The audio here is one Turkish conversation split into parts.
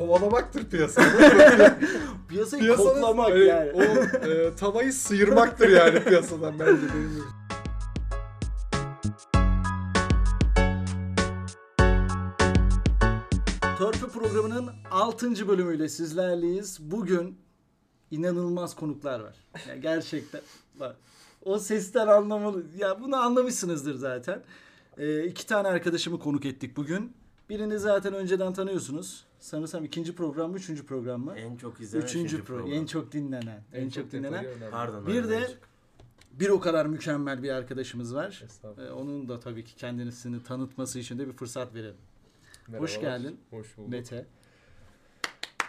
Kovalamaktır piyasa. Piyasayı Piyasanın koklamak öyle yani. O e, tavayı sıyırmaktır yani piyasadan bence benim. Törpü programının 6. bölümüyle sizlerleyiz. Bugün inanılmaz konuklar var. Ya gerçekten bak. O sesten anlamalı. Ya bunu anlamışsınızdır zaten. Ee, iki tane arkadaşımı konuk ettik bugün. Birini zaten önceden tanıyorsunuz. Sanırsam ikinci program mı, üçüncü program mı? En çok izlenen Üçüncü program. En çok dinlenen. En, çok, dinlenen. Pardon. Bir de bir o kadar mükemmel bir arkadaşımız var. Ee, onun da tabii ki kendisini tanıtması için de bir fırsat verelim. Hoş Merhabalar. geldin. Hoş bulduk. Mete.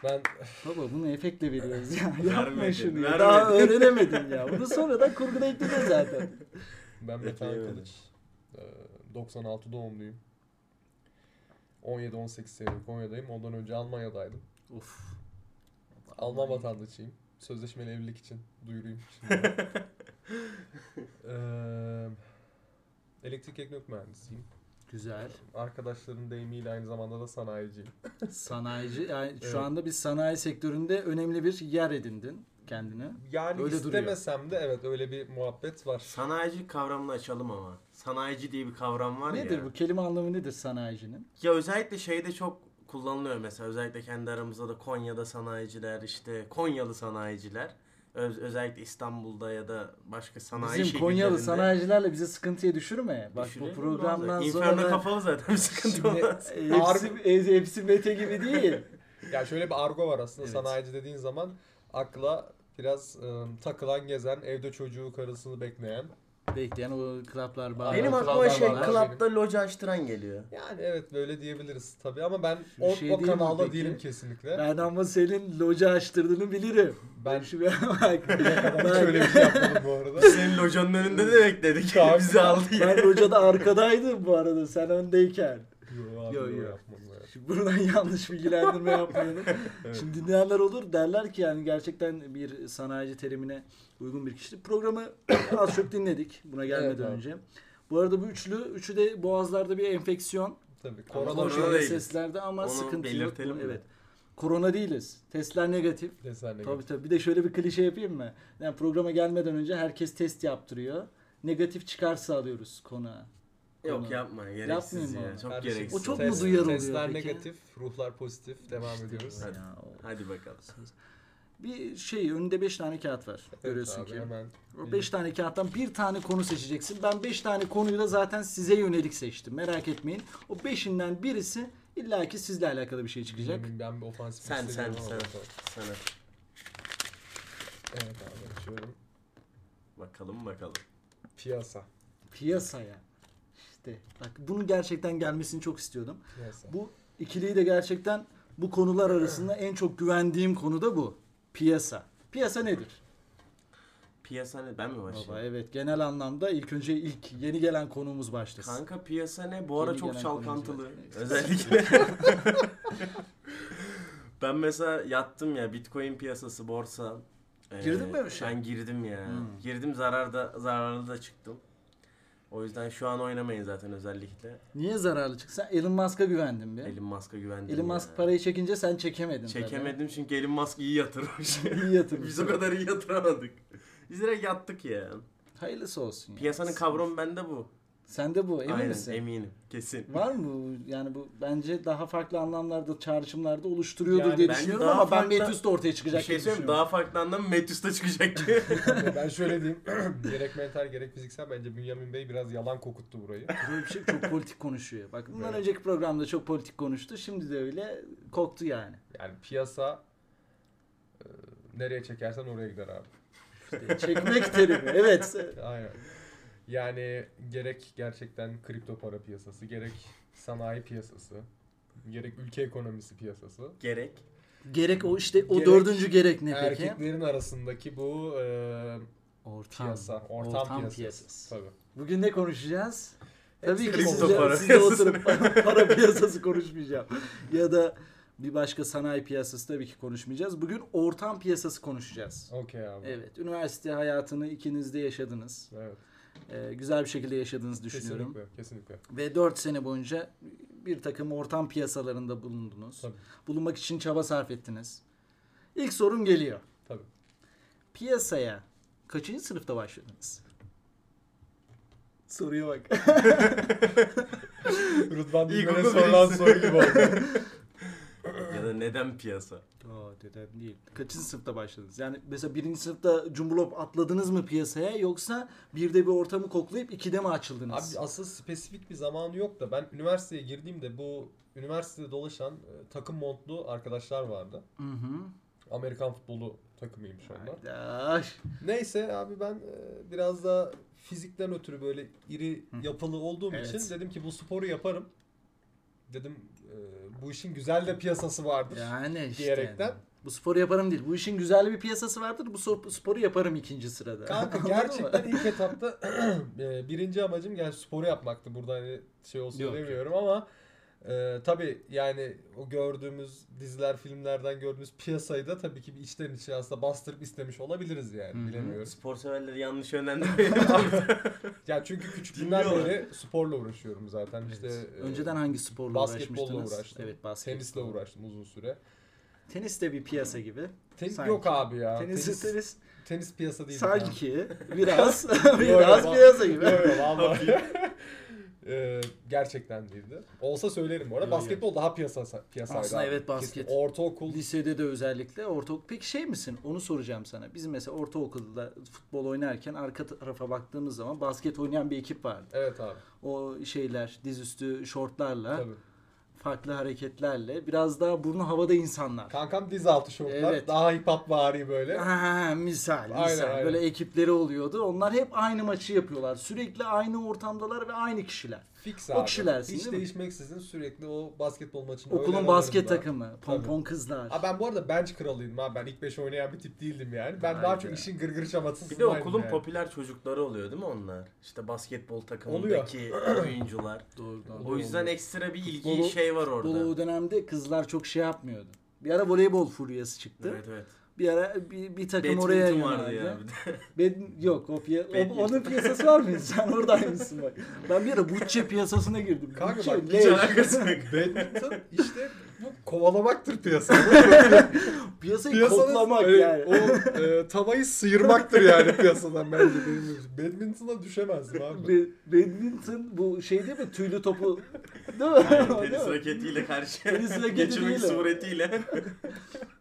Ben Baba bunu efektle veriyoruz ya. Yapma şunu ya. Daha öğrenemedim ya. Bunu sonradan kurguda ekleyeceğiz zaten. ben Mete. Kılıç. Ee, 96 doğumluyum. 17-18 senedir Konya'dayım. Ondan önce Almanya'daydım. Of. Alman vatandaşıyım. Sözleşmeli evlilik için duyurayım şimdi. Ee, elektrik elektronik mühendisiyim. Güzel. Arkadaşların deyimiyle aynı zamanda da sanayiciyim. Sanayici. Yani Evet. şu anda bir sanayi sektöründe önemli bir yer edindin kendine. Yani Öyle duruyor. istemesem de evet öyle bir muhabbet var. Sanayici kavramını açalım ama. Sanayici diye bir kavram var Nedir ya. bu? Kelime anlamı nedir sanayicinin? Ya özellikle şeyde çok kullanılıyor mesela. Özellikle kendi aramızda da Konya'da sanayiciler işte Konyalı sanayiciler. Öz- özellikle İstanbul'da ya da başka sanayi Bizim Konyalı sanayicilerle bizi sıkıntıya düşürme. Bak bu programdan sonra İnferno da- kafalı zaten bir sıkıntı olmaz. e, hepsi, e, hepsi Mete gibi değil. Ya şöyle bir argo var aslında Evet. sanayici dediğin zaman akla biraz ıı, takılan gezen, evde çocuğu karısını bekleyen. Bekleyen o klaplar bağlı. Benim Klaplar aklıma şey klapta loca açtıran geliyor. Yani evet böyle diyebiliriz tabii ama ben Şu o, şey o değil mi kanalda peki? değilim kesinlikle. Ben ama senin loca açtırdığını bilirim. Ben Şu bir bak. hiç ben, öyle bir şey yapmadım bu arada. Senin locanın önünde de bekledik. Bizi aldı ya. ben locada arkadaydım bu arada sen öndeyken. Yo abi Yo, yo, yo. Şimdi buradan yanlış bilgilendirme yapmayalım. Evet. Şimdi dinleyenler olur derler ki yani gerçekten bir sanayici terimine uygun bir kişi. Programı az çok dinledik buna gelmeden Evet abi. önce. Bu arada bu üçlü, üçü de boğazlarda bir enfeksiyon. Tabii korona değiliz. seslerde ama Onu sıkıntı yok. belirtelim mi? Evet. Korona değiliz. Testler negatif. desenle Tabii tabii. Bir de şöyle bir klişe yapayım mı? Yani programa gelmeden önce herkes test yaptırıyor. Negatif çıkarsa alıyoruz konuğa. Yok Konu. yapma gereksiz Yapmayayım ya. abi. Çok Kardeşim, gereksiz. O çok mu test- duyar oluyor Testler peki? negatif, ruhlar pozitif. Devam İşte ediyoruz. Hadi. ya, o- Hadi bakalım. Bir şey önünde 5 tane kağıt var. Evet Görüyorsun abi, ki. Hemen. O 5 tane kağıttan bir tane konu seçeceksin. Ben 5 tane konuyu da zaten size yönelik seçtim. Merak etmeyin. O 5'inden birisi illaki sizle alakalı bir şey çıkacak. Emin, Ben bir ofansif Sen, sen, ama sen. bakalım. Sana. Evet abi açıyorum. Bakalım bakalım. Piyasa. Piyasaya. İşte bak bunun gerçekten gelmesini çok istiyordum. Piyasa. Bu ikiliyi de gerçekten bu konular arasında en çok güvendiğim konu da bu. Piyasa. Piyasa nedir? Piyasa ne? Ben mi başlayayım? Baba evet genel anlamda ilk önce ilk yeni gelen konuğumuz başlasın. Kanka piyasa ne? Bu ara Yeni çok gelen çalkantılı. Özellikle. ben mesela yattım ya Bitcoin piyasası, borsa. Ee, Girdin mi öyle şey? Ben girdim ya. Hmm. Girdim zararda zararlı da çıktım. O yüzden şu an oynamayın zaten özellikle. Niye zararlı çıktı? Sen Elon Musk'a güvendin bir. Elon Musk'a güvendim Elon. Musk parayı çekince sen çekemedin. tabii. Çekemedim çünkü Elon Musk iyi yatırmış. İyi yatırmış. Biz o kadar iyi yatıramadık. Biz direkt yattık ya. Hayırlısı olsun. ya. Piyasanın kavramı bende bu. Sende bu emin Aynen misin? eminim. Kesin. Var mı bu? Yani bu bence daha farklı anlamlarda, çağrışımlarda oluşturuyordur Yani diye ben düşünüyorum daha ama ben farklı- Metis de ortaya Bir çıkacak şey diye söyleyeyim mi? düşünüyorum. daha farklı anlam Metis'te çıkacak ki. ben şöyle diyeyim. gerek mental gerek fiziksel bence Bünyamin Bey biraz yalan kokuttu burayı. Böyle bir şey çok politik konuşuyor. Bak bundan Evet. önceki programda çok politik konuştu. Şimdi de öyle koktu yani. Yani piyasa e, nereye çekersen oraya gider abi. İşte çekmek terimi. Evet. Aynen. Yani gerek gerçekten kripto para piyasası, gerek sanayi piyasası, gerek ülke ekonomisi piyasası. Gerek. Gerek o işte o Gerek dördüncü gerek ne peki? Erkeklerin arasındaki bu e, Ortam. piyasa, ortam, Ortam piyasası. piyasası. Tabii. Bugün ne konuşacağız? Tabii ki kripto sizle, para sizle oturup para piyasası konuşmayacağım. Ya da bir başka sanayi piyasası tabii ki konuşmayacağız. Bugün ortam piyasası konuşacağız. Okey abi. Evet, üniversite hayatını ikiniz de yaşadınız. Evet. Ee, güzel bir şekilde yaşadığınızı düşünüyorum. Kesinlikle, kesinlikle. Ve 4 sene boyunca bir takım ortam piyasalarında bulundunuz. Tabii. Bulunmak için çaba sarf ettiniz. İlk sorum geliyor. Tabii. Piyasaya kaçıncı sınıfta başladınız? Soruya bak. Rıdvan İlk Dilmen'e okul sorulan soru gibi oldu. Ya da neden piyasa? Aa dedem değil. Kaçıncı sınıfta başladınız? Yani mesela birinci sınıfta Cumhurlop atladınız mı piyasaya yoksa birde bir ortamı koklayıp ikide mi açıldınız? Abi asıl spesifik bir zamanı yok da ben üniversiteye girdiğimde bu üniversitede dolaşan e, takım montlu arkadaşlar vardı. Hı hı. Amerikan futbolu takımıymış onlar. Haydaş. Neyse abi ben e, biraz da fizikten ötürü böyle iri yapılı olduğum Evet. için dedim ki bu sporu yaparım. Dedim bu işin güzel de piyasası vardır. Yani işte. Diyerekten. Bu sporu yaparım değil. Bu işin güzel bir piyasası vardır. Bu sporu yaparım ikinci sırada. Kanka gerçekten ilk etapta e, birinci amacım yani sporu yapmaktı. Burada hani şey olsun Yok, demiyorum ama e, tabii yani o gördüğümüz diziler, filmlerden gördüğümüz piyasayı da tabii ki bir içten içe aslında bastırıp istemiş olabiliriz yani. Hı hı. Bilemiyorum. Spor severleri yanlış yönlendirmeyin. Ya çünkü küçüklüğümden beri sporla uğraşıyorum zaten. İşte e, Önceden hangi sporla basketbolla uğraşmıştınız? uğraştım. Evet basketbol. tenisle uğraştım uzun süre. Tenis de bir piyasa gibi. Tenis Sanki. yok abi ya. Tenis, tenis, tenis, tenis piyasa değil. sanki biraz Yo, biraz yo, piyasa gibi. Yok yok. Ee, gerçekten değildi. Olsa söylerim bu arada. Yo, yo. Basketbol daha piyasa piyasaydı. Aslında abi. evet, basket. Kesin. Ortaokul Lisede de özellikle ortaokul. Peki şey misin? Onu soracağım sana. Bizim mesela ortaokulda futbol oynarken arka tarafa baktığımız zaman basket oynayan bir ekip vardı. Evet abi. O şeyler dizüstü şortlarla, Tabii. Farklı hareketlerle biraz daha burnu havada insanlar. Kankam diz altı şortlar. Evet. Daha hip hop vari böyle. Ha, misal, misal. Aynen, aynen. Böyle ekipleri oluyordu. Onlar hep aynı maçı yapıyorlar. Sürekli aynı ortamdalar ve aynı kişiler. Fix O abi. kişilersin, Hiç değil mi? değişmeksizin sürekli o basketbol maçında Okulun basket takımı, pompon kızlar. Abi ben bu arada bench kralıydım abi. Ben ilk 5 oynayan bir tip değildim yani. Ben Vay daha be. çok işin gırgır şamatısındaydım Bir de okulun yani. popüler çocukları oluyor değil mi onlar? İşte basketbol takımındaki oyuncular. Doğru, doğru. O yüzden ekstra bir ilgi Futbolu- şey var Futbolu orada. o dönemde kızlar çok şey yapmıyordu. Bir ara voleybol furyası çıktı. Evet evet. Bir ara bir, bir takım oraya Badminton vardı yöneldi. ya bir de. Bad- yok o, piya- o- onun piyasası var mıydı? Sen oradaymışsın bak. Ben bir ara Bucce piyasasına girdim. Kanka Bucce, bak, hiç alakası yok. Badminton işte bu kovalamaktır piyasa. Piyasayı koklamak öyle yani. O e, tavayı sıyırmaktır yani piyasadan bence benim. Badminton'a düşemezdim abi. Be- Badminton bu şey değil mi? Tüylü topu. Değil mi? Yani Değil tenis raketiyle karşı Tenis raketi geçirmek suretiyle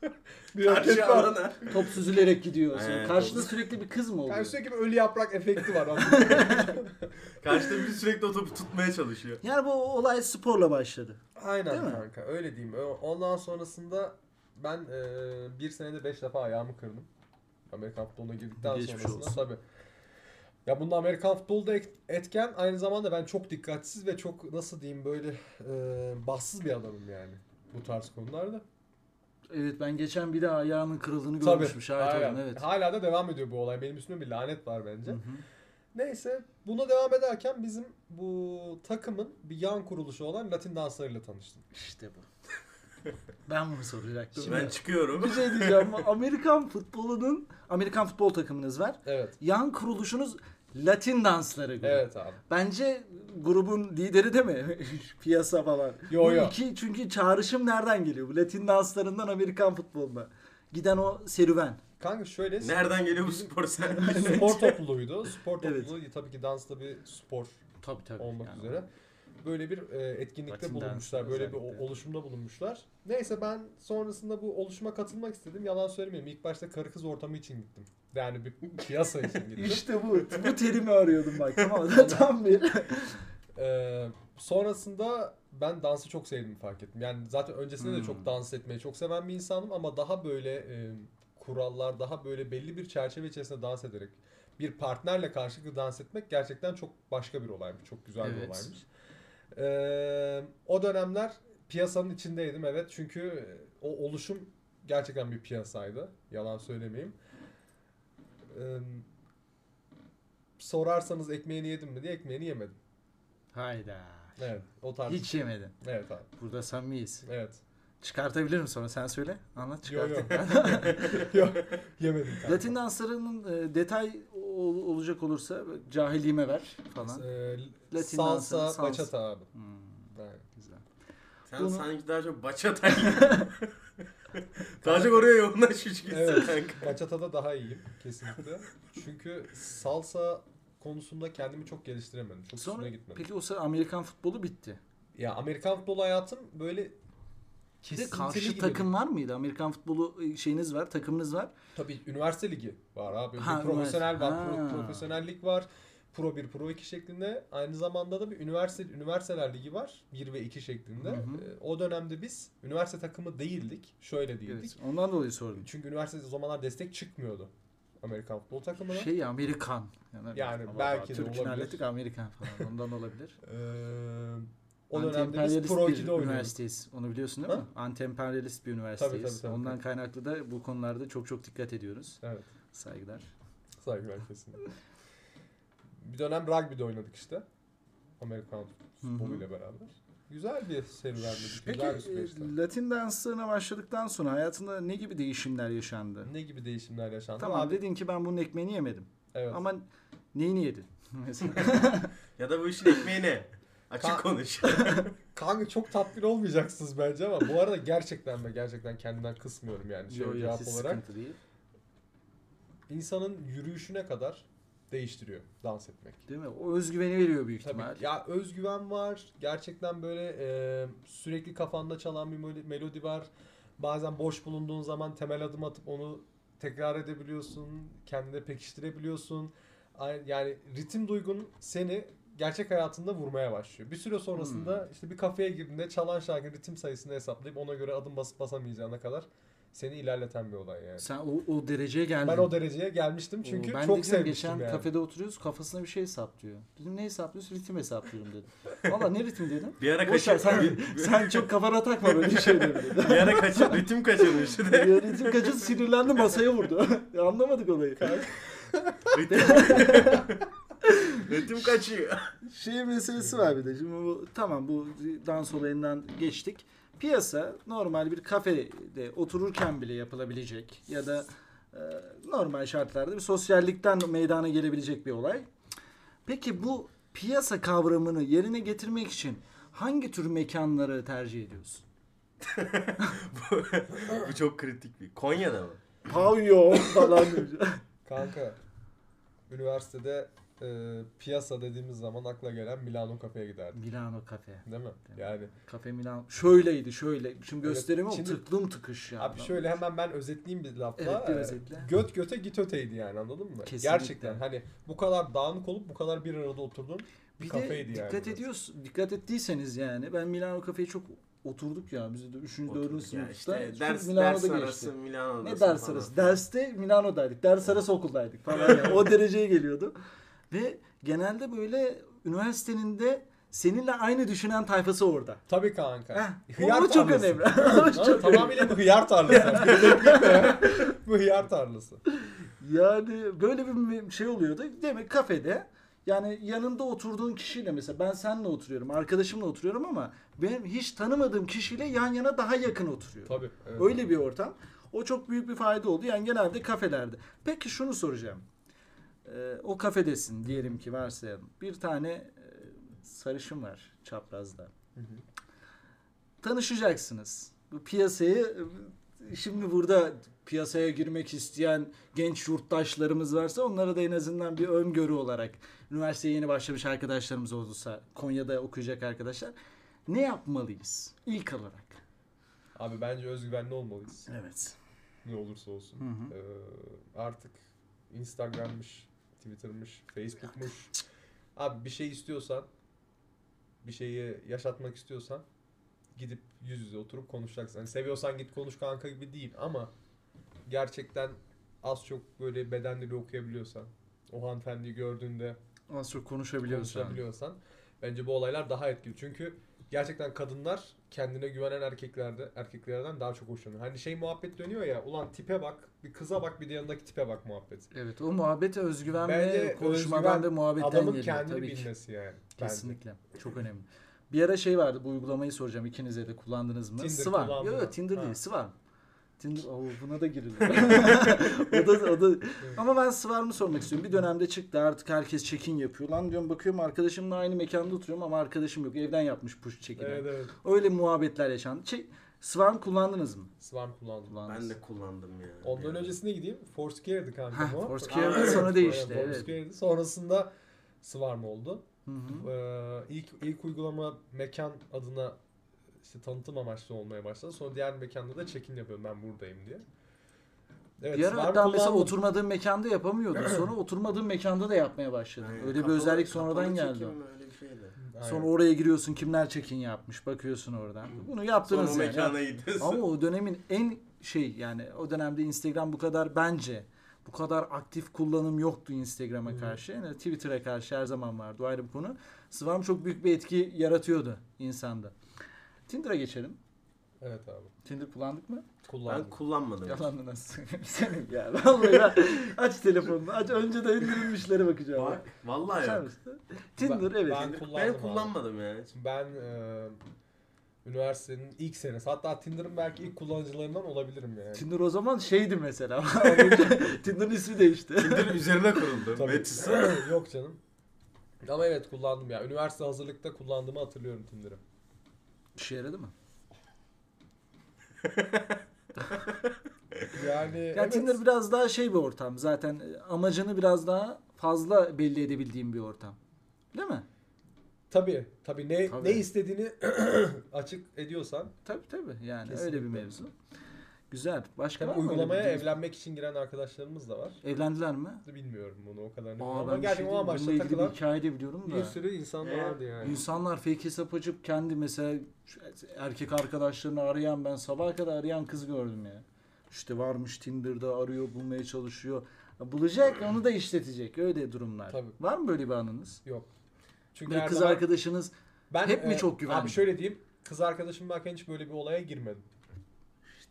Bir karşı var. alana. Top süzülerek gidiyor. Sonra Evet, Karşıda top- sürekli bir kız mı oluyor? Yani sürekli bir ölü yaprak efekti var. abi. Karşıda biri sürekli o topu tutmaya çalışıyor. Yani bu olay sporla başladı. Aynen Değil mi? kanka öyle diyeyim. Ö- Ondan sonrasında ben e, bir senede beş defa ayağımı kırdım. Amerikan futboluna girdikten Geçmiş sonrasında olsun. tabii. Ya bunda Amerikan futbolu da et- etken aynı zamanda ben çok dikkatsiz ve çok nasıl diyeyim böyle e, bahtsız bir adamım yani bu tarz konularda. Evet ben geçen bir de ayağının kırıldığını Tabii. görmüşüm. Şahit aynen. oldum evet. Hala da devam ediyor bu olay. Benim üstümde bir lanet var bence. Hı hı. Neyse buna devam ederken bizim bu takımın bir yan kuruluşu olan Latin danslarıyla tanıştım. İşte bu. ben bunu soracaktım. Ben çıkıyorum. bir şey diyeceğim. Amerikan futbolunun Amerikan futbol takımınız var. Evet. Yan kuruluşunuz Latin dansları grubu. Evet abi. Bence grubun lideri de mi? Piyasa falan. Yo, Bu yo. iki çünkü çağrışım nereden geliyor? Bu Latin danslarından Amerikan futboluna. Giden o serüven. Kanka şöyle Nereden geliyor bu spor sen? spor topluluğuydu. Spor Evet. topluluğu tabii ki dansla bir spor Tabii tabii. olmak üzere. Böyle bir e, etkinlikte Latin bulunmuşlar. Böyle bir özellikle. oluşumda bulunmuşlar. Neyse ben sonrasında bu oluşuma katılmak istedim. Yalan söylemeyeyim. İlk başta karı kız ortamı için gittim. Yani bir piyasa için gittim. İşte bu. Bu terimi arıyordum bak. Tamam. Tam bir. Ee, sonrasında ben dansı çok sevdiğimi fark ettim. Yani zaten öncesinde de Hmm. çok dans etmeyi çok seven bir insanım ama daha böyle e, kurallar, daha böyle belli bir çerçeve içerisinde dans ederek bir partnerle karşılıklı dans etmek gerçekten çok başka bir olaymış. Çok güzel bir Evet. olaymış. Ee, o dönemler piyasanın içindeydim evet çünkü o oluşum gerçekten bir piyasaydı. Yalan söylemeyeyim. Ee, sorarsanız ekmeğini yedim mi diye ekmeğini yemedim. Hayda. Evet, o tarz. Hiç yemedin. Evet abi. Burada samimiyiz. Evet. Çıkartabilirim sonra sen söyle. Anlat Yok çıkartayım. yok. yok. Yemedim. kanka. Latin danslarının e, detay ol- olacak olursa cahilliğime ver falan. Ee, Latin salsa, dansı, salsa. bachata abi. Hmm, Evet. güzel. Sen Bunu- sanki daha çok bachata Daha çok oraya yoğunlaşmış gibisin Evet. kanka. Bachatada daha iyiyim kesinlikle. Çünkü salsa konusunda kendimi çok geliştiremedim. Çok Sonra üstüne gitmedim. peki o sıra Amerikan futbolu bitti. Ya Amerikan futbolu hayatım böyle Bir de kesintili karşı gibi. takım var mıydı? Amerikan futbolu e, şeyiniz var, takımınız var. Tabii üniversite ligi var abi. Ha, profesyonel var. Pro, Ha. profesyonellik var. Pro 1, Pro 2 şeklinde. Aynı zamanda da bir üniversite üniversiteler ligi var. 1 ve 2 şeklinde. Hı hı. Ee, O dönemde biz üniversite takımı değildik. Şöyle değildik. Evet, ondan dolayı sordum. Çünkü üniversitede o zamanlar destek çıkmıyordu. Amerikan futbol takımına. Şey Amerikan. Yani, Yani belki de Türk'ün olabilir. hallettik Amerikan falan. Ondan olabilir. Ee, o dönemde biz Pro bir 2'de oynuyorduk. üniversiteyiz. Onu biliyorsun değil mi? Anti-emperyalist bir üniversiteyiz. Tabii, tabii, tabii. Ondan kaynaklı da bu konularda çok çok dikkat ediyoruz. Evet. Saygılar. Saygılar kesinlikle. bir dönem rugby'de oynadık işte. Amerikan futboluyla beraber. Güzel bir serüvendi. Peki Güzel bir süreçti. e, Latin danslarına başladıkla sonra hayatında ne gibi değişimler yaşandı? Ne gibi değişimler yaşandı? Tamam Abi, dedin ki ben bunun ekmeğini yemedim. evet. Ama neyini yedin? Ya da bu işin ekmeği ne? Açık Ka- konuş. Kanka çok tatmin olmayacaksınız bence ama bu arada gerçekten ve gerçekten kendimden kısmıyorum yani şey Yo, yo, cevap hiç olarak. sıkıntı değil. İnsanın yürüyüşüne kadar değiştiriyor dans etmek. Değil mi? O özgüveni veriyor büyük Tabii. ihtimal. Ya özgüven var. Gerçekten böyle e, sürekli kafanda çalan bir melo- melodi var. Bazen boş bulunduğun zaman temel adım atıp onu tekrar edebiliyorsun. Kendine pekiştirebiliyorsun. Ay- Yani ritim duygun seni gerçek hayatında vurmaya başlıyor. Bir süre sonrasında Hmm. işte bir kafeye girdiğinde çalan şarkının ritim sayısını hesaplayıp ona göre adım basıp basamayacağına kadar seni ilerleten bir olay yani. Sen o, o dereceye geldin. Ben o dereceye gelmiştim çünkü Oo, ben çok dedim sevmiştim geçen yani. kafede oturuyoruz kafasına bir şey hesaplıyor. Dedim ne hesaplıyorsun? Ritim hesaplıyorum dedim. Valla ne ritim dedim. Bir ara kaçır. sen, sen çok kafana takma böyle şeyleri dedim. bir ara kaçır. Ritim kaçırmıştı. Ya ritim kaçın sinirlendi masaya vurdu. Anlamadık olayı. Ritim. Ritim kaçıyor. Şey meselesi var bir de. Şimdi bu, tamam bu dans olayından geçtik. Piyasa normal bir kafede otururken bile yapılabilecek ya da e, normal şartlarda bir sosyallikten meydana gelebilecek bir olay. Peki bu piyasa kavramını yerine getirmek için hangi tür mekanları tercih ediyorsun? bu, bu çok kritik bir. Konya'da mı? Pavyon falan. Kanka üniversitede e, piyasa dediğimiz zaman akla gelen Milano kafeye giderdik. Milano kafe. Değil mi? Değil mi? Yani Kafe Milano. Şöyleydi şöyle. Şimdi Evet, ama şimdi- tıklım tıkış ya. abi şöyle hemen ben özetleyeyim bir lafla. Evet, bir E, özetle. Göt göte git öteydi yani anladın mı? Kesinlikle. Gerçekten hani bu kadar dağınık olup bu kadar bir arada oturduğun bir, Bir kafeydi de yani. dikkat ediyorsun, dikkat ettiyseniz yani ben Milano kafeye çok oturduk ya biz de 3. 4. Oturduk ya sınıfta. işte ders, Milano'da ders geçti. arası Milano'da. Ne ders arası? Derste Milano'daydık. Ders arası okuldaydık falan yani. O dereceye geliyordu. Ve genelde böyle üniversitenin de seninle aynı düşünen tayfası orada. Tabii kanka. Heh, Hıyar o çok tarlası. önemli. Çok tamamıyla bu hıyar tarlası. Bu hıyar tarlası. Yani böyle bir şey oluyordu. Demek kafede yani yanında oturduğun kişiyle mesela ben seninle oturuyorum, arkadaşımla oturuyorum ama benim hiç tanımadığım kişiyle yan yana daha yakın oturuyorum. Tabii. evet. Öyle bir ortam. O çok büyük bir fayda oldu. Yani genelde kafelerde. Peki şunu soracağım. Ee, o kafedesin diyelim ki varsayalım. Bir tane e, sarışın var çaprazda. Hı hı. Tanışacaksınız. Bu piyasayı e, şimdi burada piyasaya girmek isteyen genç yurttaşlarımız varsa onlara da en azından bir öngörü olarak üniversiteye yeni başlamış arkadaşlarımız olursa Konya'da okuyacak arkadaşlar ne yapmalıyız ilk olarak? Abi bence özgüvenli olmalıyız. Evet. Ne olursa olsun. Hı hı. Ee, artık Instagram'mış, Twitter'mış, Facebook'muş. Abi bir şey istiyorsan, bir şeyi yaşatmak istiyorsan gidip yüz yüze oturup konuşacaksın. Hani seviyorsan git konuş kanka gibi değil ama gerçekten az çok böyle beden dili okuyabiliyorsan, o hanımefendiyi gördüğünde Az çok konuşabiliyorsan. konuşabiliyorsan bence bu olaylar daha etkili. Çünkü gerçekten kadınlar kendine güvenen erkeklerde erkeklerden daha çok hoşlanıyor. Hani şey muhabbet dönüyor ya ulan tipe bak bir kıza bak bir de yanındaki tipe bak muhabbet. Evet o muhabbet özgüven Bence ve konuşmadan özgüven ve muhabbetten Adamın geliyor kendini tabii ki. bilmesi yani. bence. Kesinlikle. Çok önemli. Bir ara şey vardı bu uygulamayı soracağım ikinize de kullandınız mı? Tinder kullandım Yok yok Tinder Ha. değil Sıvan. Tinder buna da girilir. o da, o da. Ama ben Sıvarm'ı sormak istiyorum. Bir dönemde çıktı artık herkes check-in yapıyor. Lan diyorum bakıyorum arkadaşımla aynı mekanda oturuyorum ama arkadaşım yok. Evden yapmış push check-in'i. Evet evet. Öyle muhabbetler yaşandı. Şey, Swarm kullandınız mı? Swarm kullandım. Kullandınız. Ben de kullandım ya. Ondan Yani. öncesine gideyim. Foursquare'di kanka Heh, o. Foursquare'den Aynen. sonra değişti, evet. Foursquare'di. Sonrasında Swarm oldu. Hı hı. Ee, ilk ilk uygulama mekan adına işte tanıtım amaçlı olmaya başladı. Sonra diğer mekanda da check-in yapıyorum ben buradayım diye. Evet, bir ara hatta mesela kullandım. oturmadığın mekanda yapamıyordun. Sonra oturmadığın mekanda da yapmaya başladın. Aynen. Öyle bir Kapalı- özellik sonradan geldi. bir şeydi. Aynen. Sonra oraya giriyorsun kimler check-in yapmış bakıyorsun oradan. Bunu Sonra yaptınız o yani. mekana gidiyorsun. Ama o dönemin en şey yani o dönemde Instagram bu kadar bence bu kadar aktif kullanım yoktu Instagram'a karşı. Yani Twitter'a karşı her zaman vardı. O ayrı bir konu. Swarm çok büyük bir etki yaratıyordu insanda. Tinder'a geçelim. Evet abi. Tinder kullandık mı? Kullandım. Ben kullanmadım. Yalan nasıl? Senin ya. Vallahi ben aç telefonunu. Aç önce de indirilmişlere bakacağım. Bak, vallahi mısın? Tinder Ben- evet. ben- Ben, kullandım abi. kullanmadım ya. hiç. Ben e, üniversitenin ilk senesi hatta Tinder'ın belki ilk kullanıcılarından olabilirim yani. Tinder o zaman şeydi mesela. Tinder'ın ismi değişti. Tinder üzerine kuruldu. Tabii. Metis'i. Yok canım. Ama evet kullandım ya. Üniversite hazırlıkta kullandığımı hatırlıyorum Tinder'ı. İşe yaradı mı? Yani Ya evet. Tinder biraz daha şey bir ortam. Zaten e, amacını biraz daha fazla belli edebildiğim bir ortam. Değil mi? Tabii tabii ne Tabii. ne istediğini açık ediyorsan Tabii tabii. Yani Kesinlikle. öyle bir mevzu. Güzel. Başka tabii var mı öyle uygulamaya evlenmek için giren arkadaşlarımız da var. Evlendiler mi? Bilmiyorum bunu o kadarını Aa, bilmiyorum ben ama bir gerçekten şey o diyeyim, amaçla bununla ilgili bir takılan hikaye de biliyorum da. bir sürü insan Ee, vardı yani. İnsanlar fake hesap açıp kendi mesela şu erkek arkadaşlarını arayan ben sabaha kadar arayan kız gördüm ya. İşte varmış Tinder'da arıyor bulmaya çalışıyor. Bulacak onu da işletecek öyle durumlar. Tabii. Var mı böyle bir anınız? Yok. Çünkü her kız zaman- arkadaşınız ben, hep mi e, çok güvenli? Abi şöyle diyeyim. Kız arkadaşım varken hiç böyle bir olaya girmedim.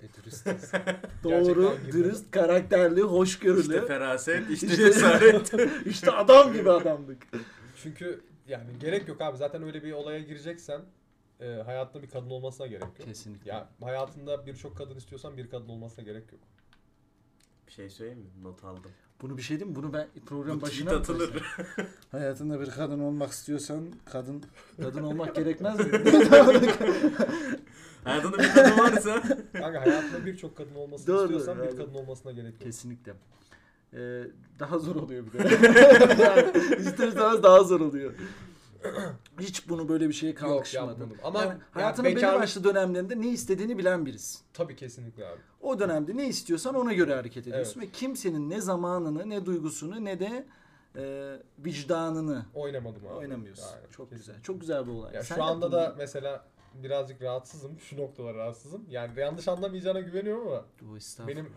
İşte dürüst. Doğru, Gerçekten gibi. dürüst, karakterli, hoşgörülü. İşte feraset, işte cesaret. işte adam gibi adamdık. Çünkü yani gerek yok abi. Zaten öyle bir olaya gireceksen e, hayatta bir kadın olmasına gerek yok. Kesinlikle. Ya hayatında birçok kadın istiyorsan bir kadın olmasına gerek yok. bir şey söyleyeyim mi? Not aldım. Bunu bir şey diyeyim mi? Bunu ben program Bu başına atılır. Hayatında bir kadın olmak istiyorsan kadın kadın olmak gerekmez mi? Hayatında bir kadın varsa Kanka hayatında birçok kadın olmasını Doğru, istiyorsan bir kadın olmasına gerek yok. Kesinlikle. Ee, daha zor oluyor bir de. yani ister istemez daha zor oluyor. Hiç bunu böyle bir şeye Yok kalkışmadım. yapmadım. Ama yani yani hayatının belli bekarlık- başlı dönemlerinde ne istediğini bilen birisin. Tabii kesinlikle abi. O dönemde ne istiyorsan ona göre hareket ediyorsun ve kimsenin ne zamanını, ne duygusunu, ne de e, vicdanını Oynamadım abi. oynamıyorsun. Aynen, Çok kesin. güzel. Çok güzel bir olay. Ya Sen şu anda da mı? mesela birazcık rahatsızım. Şu noktalara rahatsızım. Yani yanlış anlamayacağına güveniyorum ama estağfurullah. benim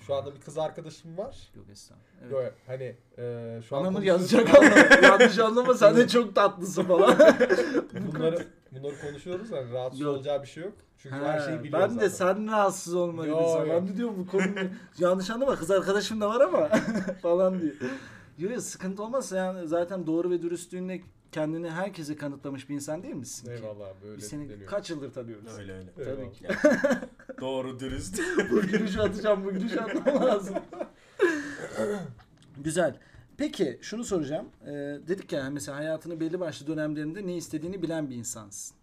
şu anda bir kız arkadaşım var. Yok estağfurullah. Evet. Yo, hani e, şu an Bana mı konuşuyoruz yazacak ama yanlış anlama sen de çok tatlısın falan. bunları bunları konuşuyoruz yani rahatsız Yok. olacağı bir şey yok. Çünkü her şeyi biliyor ben de zaten. sen rahatsız olma Yo, yo. Ben de diyorum bu konu yanlış anlama kız arkadaşım da var ama falan diyor. Yok yok sıkıntı olmazsa yani zaten doğru ve dürüstlüğünle kendini herkese kanıtlamış bir insan değil misin? ki? Eyvallah abi öyle Biz seni deniyor. kaç yıldır tanıyoruz? öyle öyle. Tabii Eyvallah. ki. Doğru, dürüst. bu gülüşü atacağım, bu gülüşü atmam lazım. Güzel. Peki şunu soracağım. Ee, dedik ya mesela hayatının belli başlı dönemlerinde ne istediğini bilen bir insansın.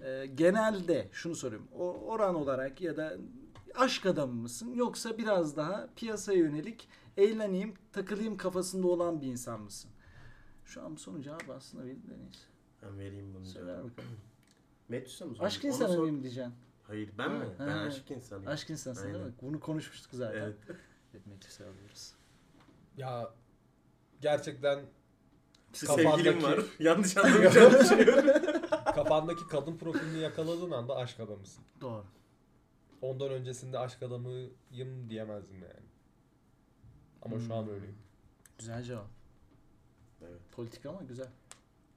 Ee, genelde şunu soruyorum. O, oran olarak ya da aşk adamı mısın yoksa biraz daha piyasaya yönelik eğleneyim, takılayım kafasında olan bir insan mısın? Şu an sorunun cevabı aslında benim de neyse. Ben vereyim bunu. Söyle bakalım. Metis'e mi Aşk insanı mıyım diyeceksin? Hayır ben mi? Ha, Ben ha. aşk insanıyım. Aşk insansın değil mi? Aynen. Bunu konuşmuştuk zaten. Evet. Meclise alıyoruz. Ya gerçekten Bir Kafandaki- sevgilim var. Yanlış anlamayacağını düşünüyorum. kafandaki kadın profilini yakaladığın anda aşk adamısın. Doğru. Ondan öncesinde aşk adamıyım diyemezdim yani. Ama şu an Hmm. öyleyim. Güzel cevap. Evet. Politik ama güzel.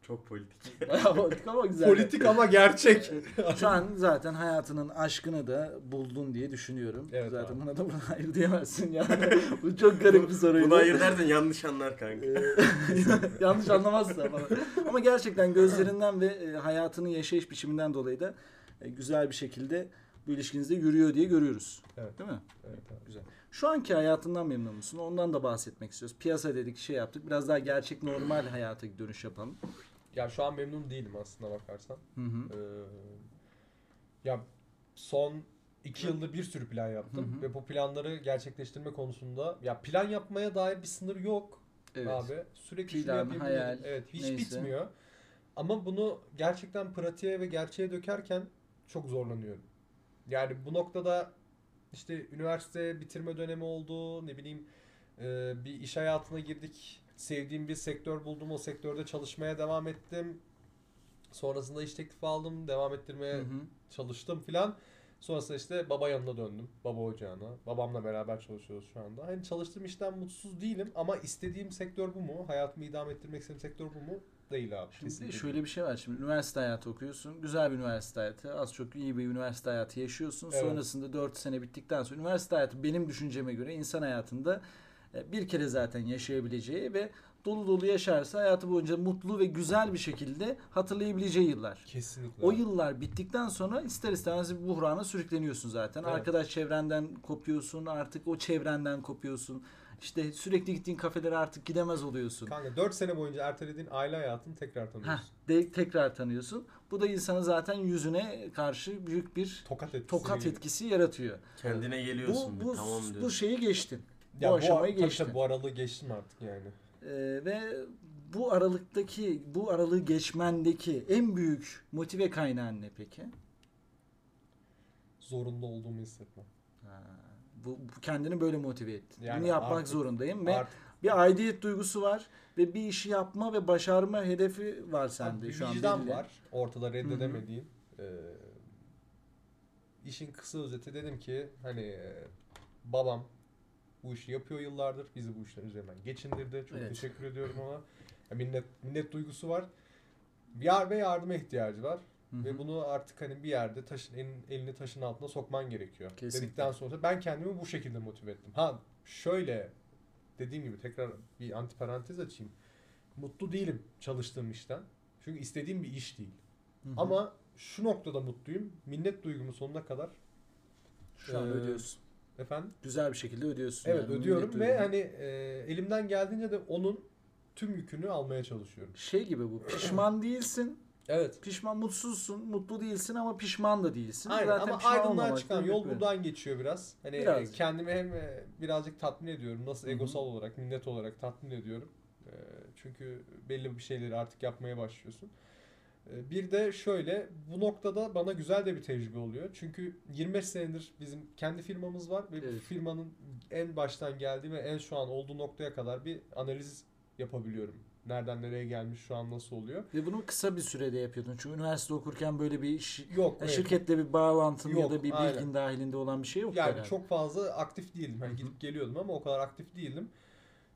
Çok politik. Bayağı politik ama güzel. Politik ama gerçek. Şu an zaten hayatının aşkını da buldun diye düşünüyorum. Evet zaten abi. buna da buna hayır diyemezsin yani. Bu çok garip bir soruydu. Bunu hayır dersen yanlış anlar kanka. Ee, Yanlış anlamazsa falan. Ama gerçekten gözlerinden ve e, hayatının yaşayış biçiminden dolayı da e, güzel bir şekilde bu ilişkinizde yürüyor diye görüyoruz. Evet. Değil mi? Evet abi. Güzel. Şu anki hayatından memnun musun? Ondan da bahsetmek istiyoruz. Piyasa dedik, şey yaptık. Biraz daha gerçek normal hayata dönüş yapalım. Ya şu an memnun değilim aslında bakarsan. Hı hı. Ee, ya son iki yılda bir sürü plan yaptım Hı hı. ve bu planları gerçekleştirme konusunda ya plan yapmaya dair bir sınır yok Evet. abi. Sürekli şunu Plan, yapayım, bunu hayal. Evet, hiç neyse. bitmiyor. Ama bunu gerçekten pratiğe ve gerçeğe dökerken çok zorlanıyorum. Yani bu noktada işte üniversite bitirme dönemi oldu, ne bileyim e, bir iş hayatına girdik. Sevdiğim bir sektör buldum, o sektörde çalışmaya devam ettim. Sonrasında iş teklifi aldım, devam ettirmeye Hı hı. çalıştım filan. Sonrasında işte baba yanına döndüm. Baba ocağına. Babamla beraber çalışıyoruz şu anda. Hani çalıştığım işten mutsuz değilim ama istediğim sektör bu mu? Hayatımı idame ettirmek istediğim sektör bu mu? Değil abi. Şimdi kesinlikle şöyle bir şey var. Şimdi üniversite hayatı okuyorsun. Güzel bir üniversite hayatı. Az çok iyi bir üniversite hayatı yaşıyorsun. Evet. Sonrasında 4 sene bittikten sonra üniversite hayatı benim düşünceme göre insan hayatında bir kere zaten yaşayabileceği ve dolu dolu yaşarsa hayatı boyunca mutlu ve güzel bir şekilde hatırlayabileceği yıllar. Kesinlikle. O yıllar bittikten sonra ister istemez bir buhrana sürükleniyorsun zaten. Evet. Arkadaş çevrenden kopuyorsun, artık o çevrenden kopuyorsun. İşte sürekli gittiğin kafelere artık gidemez oluyorsun. Kanka 4 sene boyunca ertelediğin aile hayatını tekrar tanıyorsun. Heh, de, tekrar tanıyorsun. Bu da insanın zaten yüzüne karşı büyük bir Tokat etkisi. tokat etkisi yaratıyor. Kendine Bu geliyorsun. bu bir, tamam diyorsun. bu şeyi geçtin. Ya bu bu, aşamayı geçtin. tabii bu aralığı geçtim artık yani. Ee, ve bu aralıktaki bu aralığı geçmendeki en büyük motive kaynağın ne peki? Zorunda olduğumu hissetmem. Ha, bu, bu kendini böyle motive ettin. Yani Bunu yapmak artık- zorundayım ve Artık bir aidiyet duygusu var ve bir işi yapma ve başarma hedefi var sende bir şu an vicdan var. Ortada reddedemediğin. Ee, işin kısa özeti dedim ki hani e, babam bu işi yapıyor yıllardır. Bizi bu işler üzerinden geçindirdi. Çok Evet. teşekkür ediyorum ona. Ya minnet, minnet duygusu var. Yar ve yardıma ihtiyacı var. Hı hı. Ve bunu artık hani bir yerde taşın elin, elini taşın altına sokman gerekiyor. Kesinlikle. Dedikten sonra ben kendimi bu şekilde motive ettim. Ha şöyle dediğim gibi tekrar bir antiparantez açayım. Mutlu değilim çalıştığım işten. Çünkü istediğim bir iş değil. Hı hı. Ama şu noktada mutluyum. Minnet duygumu sonuna kadar şu an Ee, ödüyorsun. Efendim Güzel bir şekilde ödüyorsun. evet yani, ödüyorum ve hani e, elimden geldiğince de onun tüm yükünü almaya çalışıyorum. şey gibi bu. Pişman değilsin. Evet. Pişman mutsuzsun, mutlu değilsin ama pişman da değilsin. Aynen Zaten ama aydınlığa çıkan yol bir- buradan geçiyor biraz. Hani Birazcık. kendimi hem e, birazcık tatmin ediyorum. Nasıl Hı hı. egosal olarak, minnet olarak tatmin ediyorum. E, Çünkü belli bir şeyleri artık yapmaya başlıyorsun. E, Bir de şöyle bu noktada bana güzel de bir tecrübe oluyor. Çünkü 25 senedir bizim kendi firmamız var ve Evet. firmanın en baştan geldiği ve en şu an olduğu noktaya kadar bir analiz yapabiliyorum. Nereden nereye gelmiş, şu an nasıl oluyor? Ve bunu kısa bir sürede yapıyordun. Çünkü üniversite okurken böyle bir iş, Yok. ya evet. şirketle bir bağlantın ya Yok, da bir bilgin aynen. dahilinde olan bir şey yok. Yani herhalde. çok fazla aktif değildim. Hı. gidip geliyordum ama o kadar aktif değildim.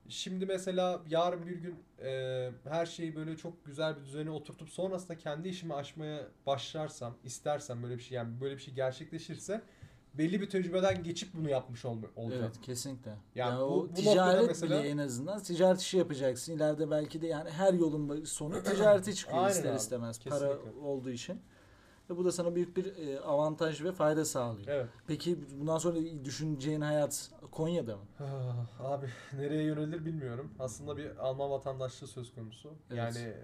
Şimdi mesela yarın bir gün e, her şeyi böyle çok güzel bir düzene oturtup sonrasında kendi işimi açmaya başlarsam, istersem böyle bir şey yani böyle bir şey gerçekleşirse belli bir tecrübeden geçip bunu yapmış olma, olacağım. Evet kesinlikle. Yani Ya bu- o bu ticaret mesela- bile en azından ticaret işi yapacaksın. İleride belki de yani her yolun sonu ticarete çıkıyor Aynen ister abi, istemez. Para kesinlikle. olduğu için. Ve bu da sana büyük bir e, avantaj ve fayda sağlıyor. Evet. Peki bundan sonra düşüneceğin hayat Konya'da mı? Ah, Abi nereye yönelir bilmiyorum. Aslında bir Alman vatandaşlığı söz konusu. Evet. Yani e,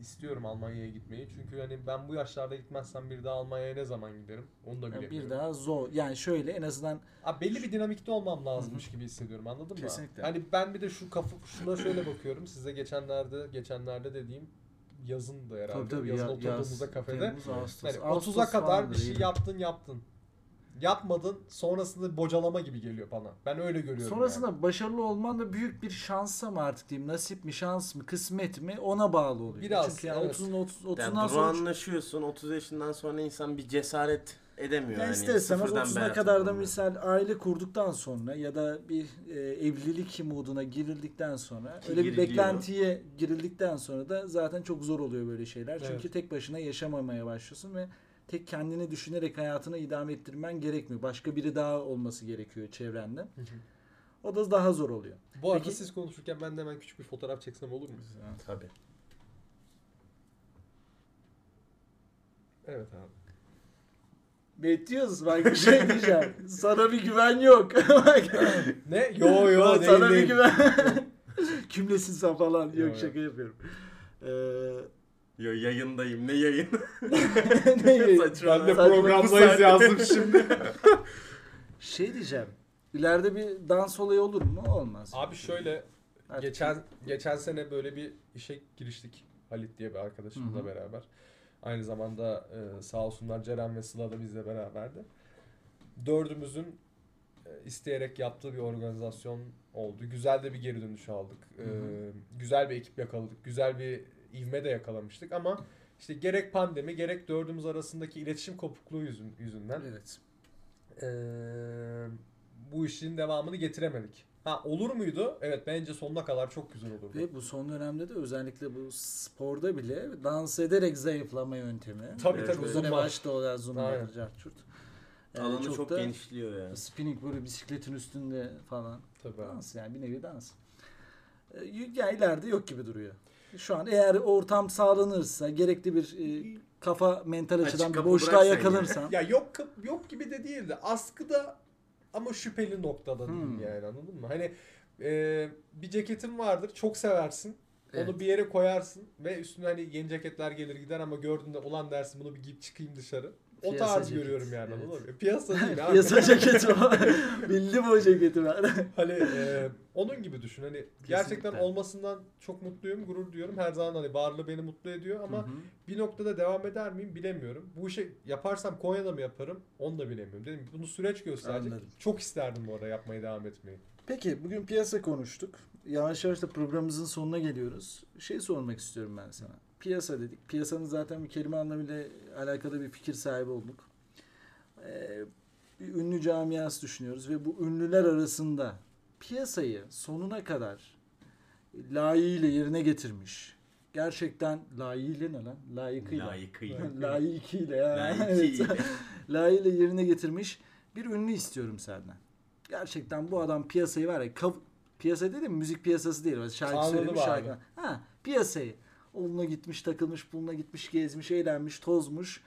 istiyorum Almanya'ya gitmeyi. Çünkü hani ben bu yaşlarda gitmezsem bir daha Almanya'ya ne zaman giderim? Onu da bilemiyorum. bir daha zor. Yani şöyle en azından Abi belli bir dinamikte olmam lazımmış gibi hissediyorum anladın mı? Kesinlikle. Hani ben bir de şu kafa şuna şöyle bakıyorum. Size geçenlerde geçenlerde dediğim yazın da herhalde. tabii tabii yazın ya, oturduğumuzda yaz, kafede. Temmuz, Ağustos. Yani Ağustos 30'a kadar bir şey yaptın yaptın. Yapmadın sonrasında bocalama gibi geliyor bana. Ben öyle görüyorum. Sonrasında yani. başarılı olman da büyük bir şansa mı artık diyeyim nasip mi şans mı kısmet mi ona bağlı oluyor. Biraz, Çünkü yani evet. 30'un 30 Yani 30'dan sonra anlaşıyorsun 30 yaşından sonra insan bir cesaret edemiyor. Ya yani. ister istemez Sıfırdan 30'una ben kadar da misal aile kurduktan sonra ya da bir e, evlilik moduna girildikten sonra Ki öyle bir giriliyor. beklentiye girildikten sonra da zaten çok zor oluyor böyle şeyler. Çünkü Evet. tek başına yaşamamaya başlıyorsun ve tek kendini düşünerek hayatını idame ettirmen gerekmiyor. Başka biri daha olması gerekiyor çevrende. Hı hı. O da daha zor oluyor. Bu arada Peki- siz konuşurken ben de hemen küçük bir fotoğraf çeksem olur mu? Tabii. Evet abi. Metius bak bir şey diyeceğim. Sana bir güven yok. Bak. Ne? Yo yo değil Sana bir değil. güven. Kimlesin sen falan. Yok, Yok, şaka yapıyorum. Ee, Yo yayındayım ne yayın? ne? Saçma. Ben de Saçma programdayız yazdım şimdi. Şey diyeceğim. İleride bir dans olayı olur mu? Olmaz. Abi şöyle Artık- geçen geçen sene böyle bir işe giriştik Halit diye bir Hı hı. beraber. Aynı zamanda e, sağ olsunlar Ceren ve Sıla da bizle beraberdi. Dördümüzün e, isteyerek yaptığı bir organizasyon oldu. Güzel de bir geri dönüş aldık. E, Hı güzel bir ekip yakaladık. Güzel bir ivme de yakalamıştık ama işte gerek pandemi gerek dördümüz arasındaki iletişim kopukluğu yüzün, yüzünden Evet. e, bu işin devamını getiremedik. Ha olur muydu? Evet bence sonuna kadar çok güzel olurdu. Ve bu son dönemde de özellikle bu sporda bile dans ederek zayıflama yöntemi. Tabii Evet, tabii var. başta o zumba carçurt. Ee, Alanı çok, da genişliyor ya. Spinning böyle bisikletin üstünde falan. Tabii abi. Dans yani bir nevi dans. Ee, yani ileride yok gibi duruyor. Şu an eğer ortam sağlanırsa gerekli bir e, kafa mental Açık açıdan bir kapı boşluğa yakalanırsan. Ya yok yok gibi de değildi. Askıda ama şüpheli noktada Hmm. diyeyim yani anladın mı? Hani e, bir ceketin vardır çok seversin. Evet. Onu bir yere koyarsın ve üstüne hani yeni ceketler gelir gider ama gördüğünde ulan dersin bunu bir giyip çıkayım dışarı. O Piyasa tarz ceket, görüyorum yani evet. anladın mı? Piyasa değil abi. Piyasa ceketi o. Bildim o ceketi ben. Hani e, onun gibi düşün. Hani gerçekten Kesinlikle. olmasından çok mutluyum, gurur duyuyorum. Her zaman hani varlığı beni mutlu ediyor ama Hı hı. bir noktada devam eder miyim bilemiyorum. Bu işi yaparsam Konya'da mı yaparım onu da bilemiyorum. Dedim bunu süreç gösterecek. Anladım. Çok isterdim bu arada yapmaya devam etmeyi. Peki bugün piyasa konuştuk. Yavaş yavaş da programımızın sonuna geliyoruz. Şey sormak istiyorum ben sana. Piyasa dedik. Piyasanın zaten bir kelime anlamıyla alakalı bir fikir sahibi olduk. Ee, bir ünlü camiası düşünüyoruz ve bu ünlüler arasında piyasayı sonuna kadar layığıyla yerine getirmiş. Gerçekten layığıyla ne lan? Layıkıyla. Layıkıyla. Layıkıyla ya. Layıkıyla. Layığıyla yerine getirmiş bir ünlü istiyorum senden. Gerçekten bu adam piyasayı var ya kav- piyasa değil mi? Müzik piyasası değil. Şarkı Anladım söylemiş şarkı. Ha, piyasayı. Onunla gitmiş, takılmış, bununla gitmiş, gezmiş, eğlenmiş, tozmuş.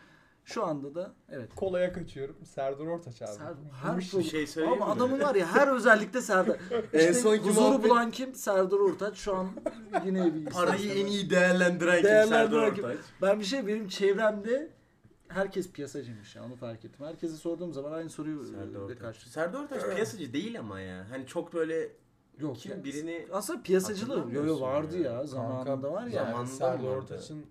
Şu anda da evet. Kolaya kaçıyorum. Serdar Ortaç abi. Serdar, her Bir şey söyleyeyim Ama mi? adamın var ya her özellikle Serdar. En İşte sonki huzuru muhabbet- bulan kim? Serdar Ortaç. Şu an yine bir Parayı en iyi değerlendiren kim Değerlendiren Serdar kim? Ortaç? Ben bir şey benim çevremde herkes piyasacıymış ya onu fark ettim. Herkese sorduğum zaman aynı soruyu Serdar Serdar Ortaç. karşı. Serdar Ortaç piyasacı değil ama ya. Hani çok böyle Yok Kim ya. birini aslında piyasacılığı yo yo vardı ya. ya, zamanında var ya. yani Zamanında Serdar vardı. Ortaç'ın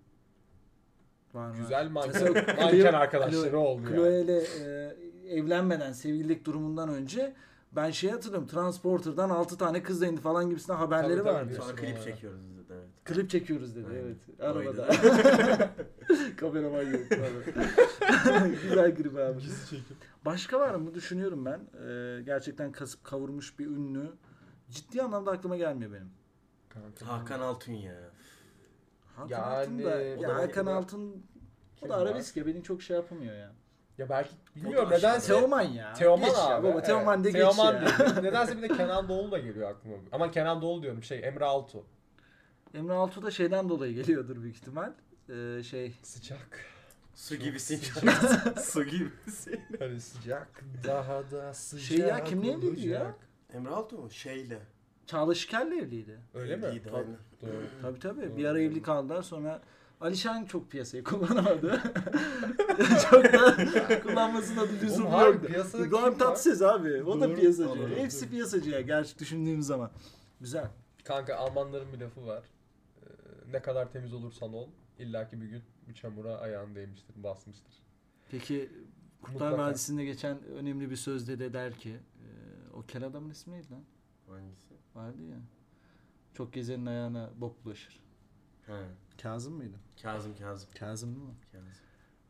Var, güzel manken, manken arkadaşları oldu yani. Chloe ile e, evlenmeden sevgililik durumundan önce ben şey hatırlıyorum Transporter'dan 6 tane kız da indi falan gibisinden haberleri Tabii, tabii. vardı. sonra klip çekiyoruz dedi evet. Klip çekiyoruz dedi Aynen. evet. Arabada. Kameraman yok. güzel klip abi. Başka var mı düşünüyorum ben. Ee, gerçekten kasıp kavurmuş bir ünlü. Ciddi anlamda aklıma gelmiyor benim. Kanka. Hakan Altun ya. Hakan Yani- Altun da, O ya da- Hakan o da- Altun o Kim da var? arabesk ya beni çok şey yapamıyor ya. Ya belki bilmiyorum aşağı- nedense. Teoman ya. Teoman Geç abi. Ya, baba evet. Teoman de geç Teoman ya. Nedense bir de Kenan Doğulu da geliyor aklıma. Ama Kenan Doğulu diyorum şey Emre Altu. Emre Altuğ da şeyden dolayı geliyordur büyük ihtimal. Ee, şey Sıcak. Su gibisin. Su gibisin. Hani sıcak. Daha da sıcak. Şey ya, kimle evliydi olacak. Emre Altun mu? Şeyle. Çağla Şiker'le evliydi. Öyle mi? Evliydi, Tabii. aynen. Doğru. Tabii tabii. Doğru, Bir ara evli kaldılar sonra Alişan çok piyasayı kullanamadı. çok da kullanmasına bir lüzum Oğlum harbi yoktu. piyasada İbrahim kim var? Tatlıses abi. O da Doğru, piyasacı. doğru, Hepsi doğru. piyasacı ya gerçi düşündüğüm zaman. Güzel. Kanka Almanların bir lafı var. Ee, ne kadar temiz olursan ol illaki bir gün bir çamura ayağın değmiştir, basmıştır. Peki Kurtlar Mutlaka. Vadisi'nde geçen önemli bir sözde de der ki e, o kel adamın ismi neydi lan? Hangisi? Vardı ya. Çok gezenin ayağına bok bulaşır. Ha. Kazım mıydı? Kazım Kazım. Kazım değil mi? Kazım.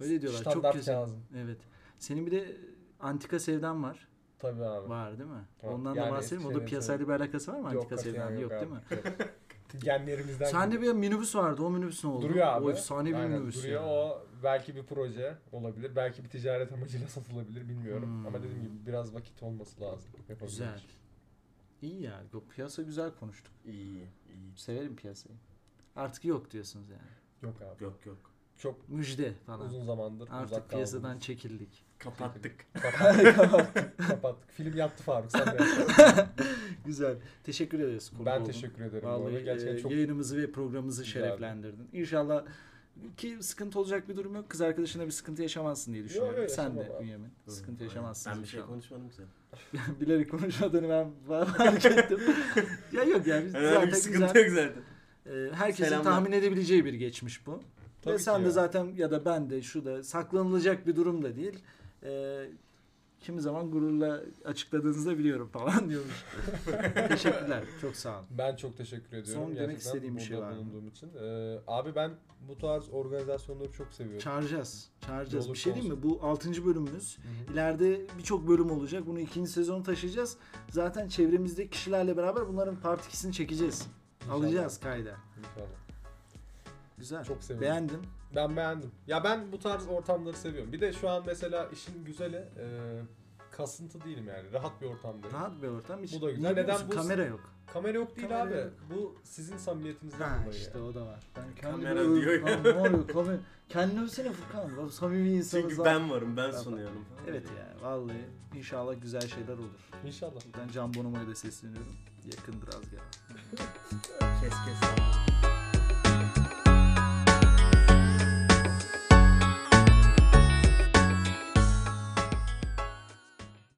Öyle diyorlar. çok Standart gezen. Kazım. Evet. Senin bir de antika sevdan var. Tabii abi. Var değil mi? Var. Ondan Yani da bahsedelim. O da Eskişehir'in piyasayla bir alakası var mı Yok, antika sevdan? Yok, abi, değil mi? yok. Genlerimizden Sende gidiyor. bir minibüs vardı. O minibüs ne oldu? Duruyor abi. O efsane bir Aynen, minibüs. Duruyor ya. o belki bir proje olabilir. Belki bir ticaret amacıyla satılabilir bilmiyorum. Hmm. Ama dediğim gibi biraz vakit olması lazım. yapabilmek Güzel. için. İyi ya. Bu piyasa güzel konuştuk. İyi iyi. Severim piyasayı. Artık yok diyorsunuz yani. Yok abi. Yok yok. çok Müjde falan. uzun zamandır Artık uzak piyasadan kaldığımız. çekildik. Kapattık. Kapattık. Kapattık. Film yattı Faruk sen de. Güzel. Teşekkür ederiz. Ben oldun. teşekkür ederim. arada. Vallahi Gerçekten e, çok yayınımızı ve programımızı güzeldi. şereflendirdin. İnşallah ki sıkıntı olacak bir durum yok. Kız arkadaşına bir sıkıntı yaşamazsın diye düşünüyorum. yok, Sen de yaşamam abi. Bünyamin. Sıkıntı yaşamazsın. Ben bir şey konuşmadım ki. Bilerek konuşmadığını ben fark ettim. ya yok yani biz Herhangi bir zaten sıkıntı güzel. yok zaten. e, herkesin Selamlar. tahmin edebileceği bir geçmiş bu. Tabii Ve ki sen de ya. zaten ya da ben de şu da saklanılacak bir durum da değil. E, kimi zaman gururla açıkladığınızda biliyorum falan diyormuş. Teşekkürler. Çok sağ olun. Ben çok teşekkür ediyorum. Son demek gerçekten istediğim bir şey var bulunduğum için. Ee, abi ben bu tarz organizasyonları çok seviyorum. Çağıracağız. Çağıracağız. Bir şey değil mi? Bu 6. bölümümüz. Hı hı. İleride birçok bölüm olacak. Bunu ikinci sezonu taşıyacağız. Zaten çevremizdeki kişilerle beraber bunların part 2'sini çekeceğiz. İnşallah. Alacağız kayda. İnşallah. Güzel. Çok sevindim. Beğendim. Ben beğendim. Ya ben bu tarz ortamları seviyorum. Bir de şu an mesela işin güzeli e, kasıntı değilim yani. Rahat bir ortamdayım. Rahat bir ortam. Hiç Bu da güzel. Neden bu- Kamera yok. Kamera yok değil Kamera abi. yok. Bu sizin samimiyetinizden Ha dolayı. işte yani. o da var. Ben Kamera kendimi diyor ya. Lan ne oluyor? Kamera. Kendini övsene Furkan. Lan Samimi insanız. Çünkü lan. ben varım, ben sunuyorum. Evet ya vallahi inşallah güzel şeyler olur. İnşallah. Ben Can Bonomo'ya da sesleniyorum. Yakındır az gel. Kes kes.